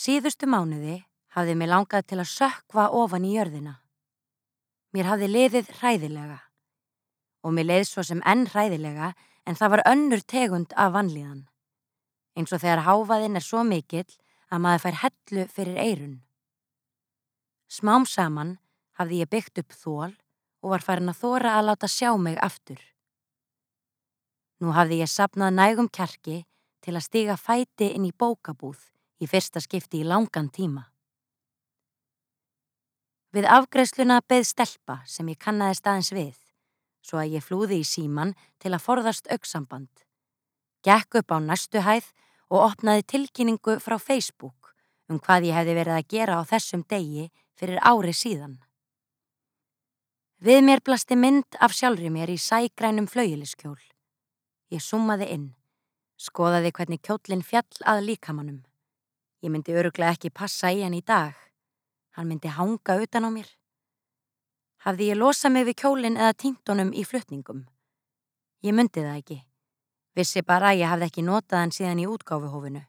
Síðustu mánuði hafði mér langað til að sökva ofan í jörðina. Mér hafði liðið hræðilega og mér leið svo sem enn hræðilega en það var önnur tegund af vanlíðan. Eins og þegar háfaðinn er svo mikill að maður fær hellu fyrir eirun. Smám saman hafði ég byggt upp þól og var farin að þóra að láta sjá mig aftur. Nú hafði ég sapnað nægum kjarki til að stiga fæti inn í bókabúð í fyrsta skipti í langan tíma. Við afgreðsluna beð stelpa sem ég kannaði staðins við, svo að ég flúði í síman til að forðast auksamband. Gekk upp á næstu hæð og opnaði tilkynningu frá Facebook um hvað ég hefði verið að gera á þessum degi fyrir ári síðan. Við mér blasti mynd af sjálfri mér í sægrænum flauiliskjól. Ég summaði inn, skoðaði hvernig kjólinn fjall að líkamannum. Ég myndi öruglega ekki passa í hann í dag. Hann myndi hanga utan á mér. Hafði ég losað mig við kjólinn eða tíntonum í flutningum? Ég myndi það ekki. Vissi bara að ég hafði ekki notað hann síðan í útgáfuhófinu.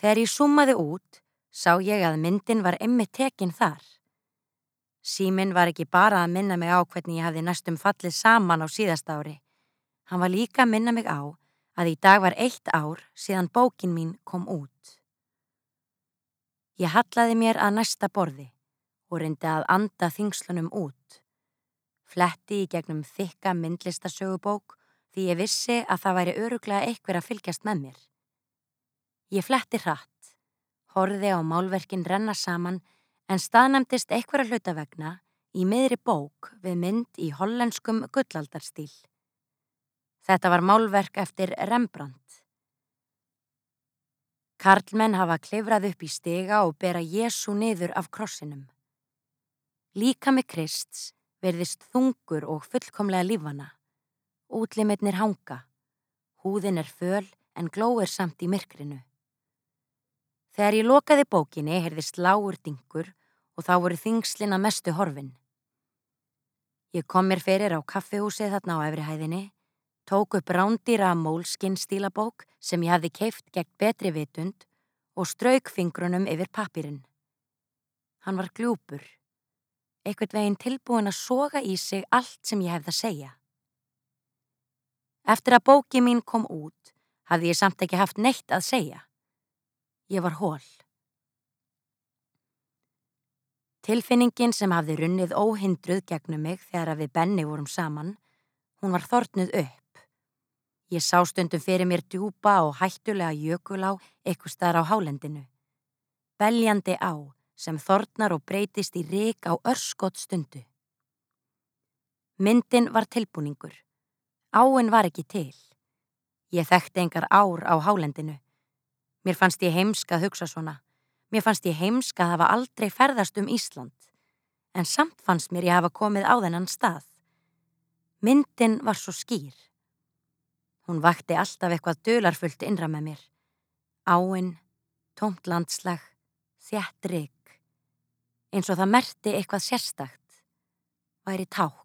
Þegar ég summaði út, sá ég að myndin var emmi tekin þar. Síminn var ekki bara að minna mig á hvernig ég hafði næstum fallið saman á síðast ári. Hann var líka að minna mig á að í dag var eitt ár síðan bókin mín kom út. Ég hallaði mér að næsta borði og reyndi að anda þingslunum út. Fletti í gegnum þykka myndlistasögubók því ég vissi að það væri öruglega eitthver að fylgjast með mér. Ég fletti hratt, horði á málverkin renna saman en staðnæmtist einhverja hlutavegna í miðri bók við mynd í hollenskum gullaldarstíl. Þetta var málverk eftir Rembrandt. Karlmenn hafa klifrað upp í stiga og bera Jésu niður af krossinum. Líka með Krists verðist þungur og fullkomlega lífana. Útlimitnir hanga. Húðin er föl en glóir samt í myrkrinu. Þegar ég lokaði bókinni heyrðist lágur dingur og þá voru þingslina mestu horfin. Ég kom mér fyrir á kaffehúsið þarna á efrihæðinni, tók upp rándýra mólskinn stílabók sem ég hafði keift gegn betri vitund og strauk fingrunum yfir papirinn. Hann var gljúpur, eitthvað veginn tilbúin að soga í sig allt sem ég hefði að segja. Eftir að bóki mín kom út hafði ég samt ekki haft neitt að segja. Ég var hól. Tilfinningin sem hafði runnið óhindruð gegnum mig þegar við Benny vorum saman, hún var þortnuð upp. Ég sá stundum fyrir mér djúpa og hættulega jökulá eitthvað staðar á hálendinu. Beljandi á sem þortnar og breytist í rík á örskott stundu. Myndin var tilbúningur. Áinn var ekki til. Ég þekkti engar ár á hálendinu. Mér fannst ég heimsk að hugsa svona. Mér fannst ég heimsk að hafa aldrei ferðast um Ísland, en samt fannst mér ég hafa komið á þennan stað. Myndin var svo skýr. Hún vakti alltaf eitthvað dölarfullt innra með mér. Áinn, tómt landslag, þjætt rygg. Eins og það merti eitthvað sérstakt. Væri tákn.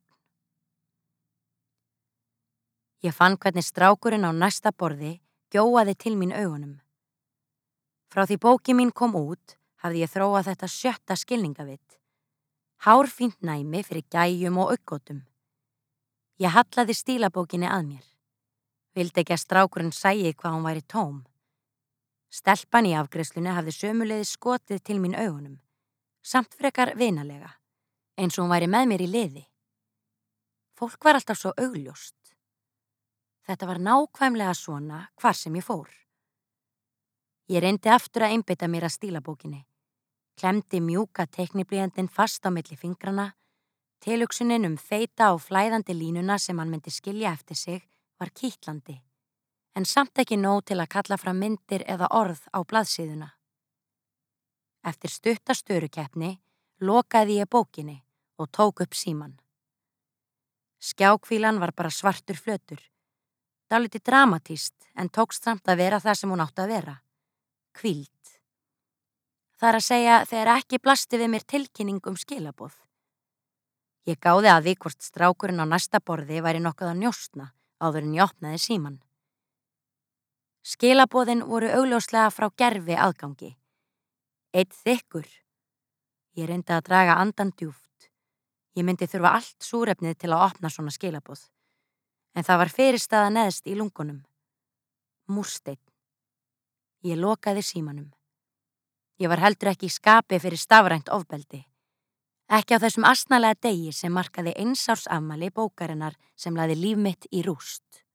Ég fann hvernig strákurinn á næsta borði gjóaði til mín augunum. Frá því bóki mín kom út hafði ég þróað þetta sjötta skilningavitt. Hárfínt næmi fyrir gæjum og aukkotum. Ég hallaði stílabókinni að mér. Vildi ekki að strákurinn sæi hvað hún væri tóm. Stelpan í afgreslunni hafði sömuleiði skotið til mín augunum. Samt frekar vinalega, eins og hún væri með mér í liði. Fólk var alltaf svo augljóst. Þetta var nákvæmlega svona hvar sem ég fór. Ég reyndi aftur að einbytta mér að stílabókinni. Klemdi mjúka tekniblíjandin fast á milli fingrana. Tilugsunin um feita og flæðandi línuna sem hann myndi skilja eftir sig var kýtlandi. En samt ekki nóg til að kalla fram myndir eða orð á blaðsíðuna. Eftir stuttastörukeppni lokaði ég bókinni og tók upp síman. Skjákvílan var bara svartur flötur. Það liti dramatíst en tókst samt að vera það sem hún átti að vera kvíld. Það er að segja þegar ekki blasti við mér tilkynning um skilabóð. Ég gáði að því hvort strákurinn á næsta borði væri nokkuð að njóstna áður en ég opnaði síman. Skilabóðin voru augljóslega frá gerfi aðgangi. Eitt þykkur. Ég reyndi að draga andan djúft. Ég myndi þurfa allt súrefnið til að opna svona skilabóð. En það var fyrirstaða neðst í lungunum. Múrsteinn. Ég lokaði símanum. Ég var heldur ekki í skapi fyrir stafrænt ofbeldi. Ekki á þessum asnalega degi sem markaði einsárs afmæli bókarinnar sem laði líf mitt í rúst.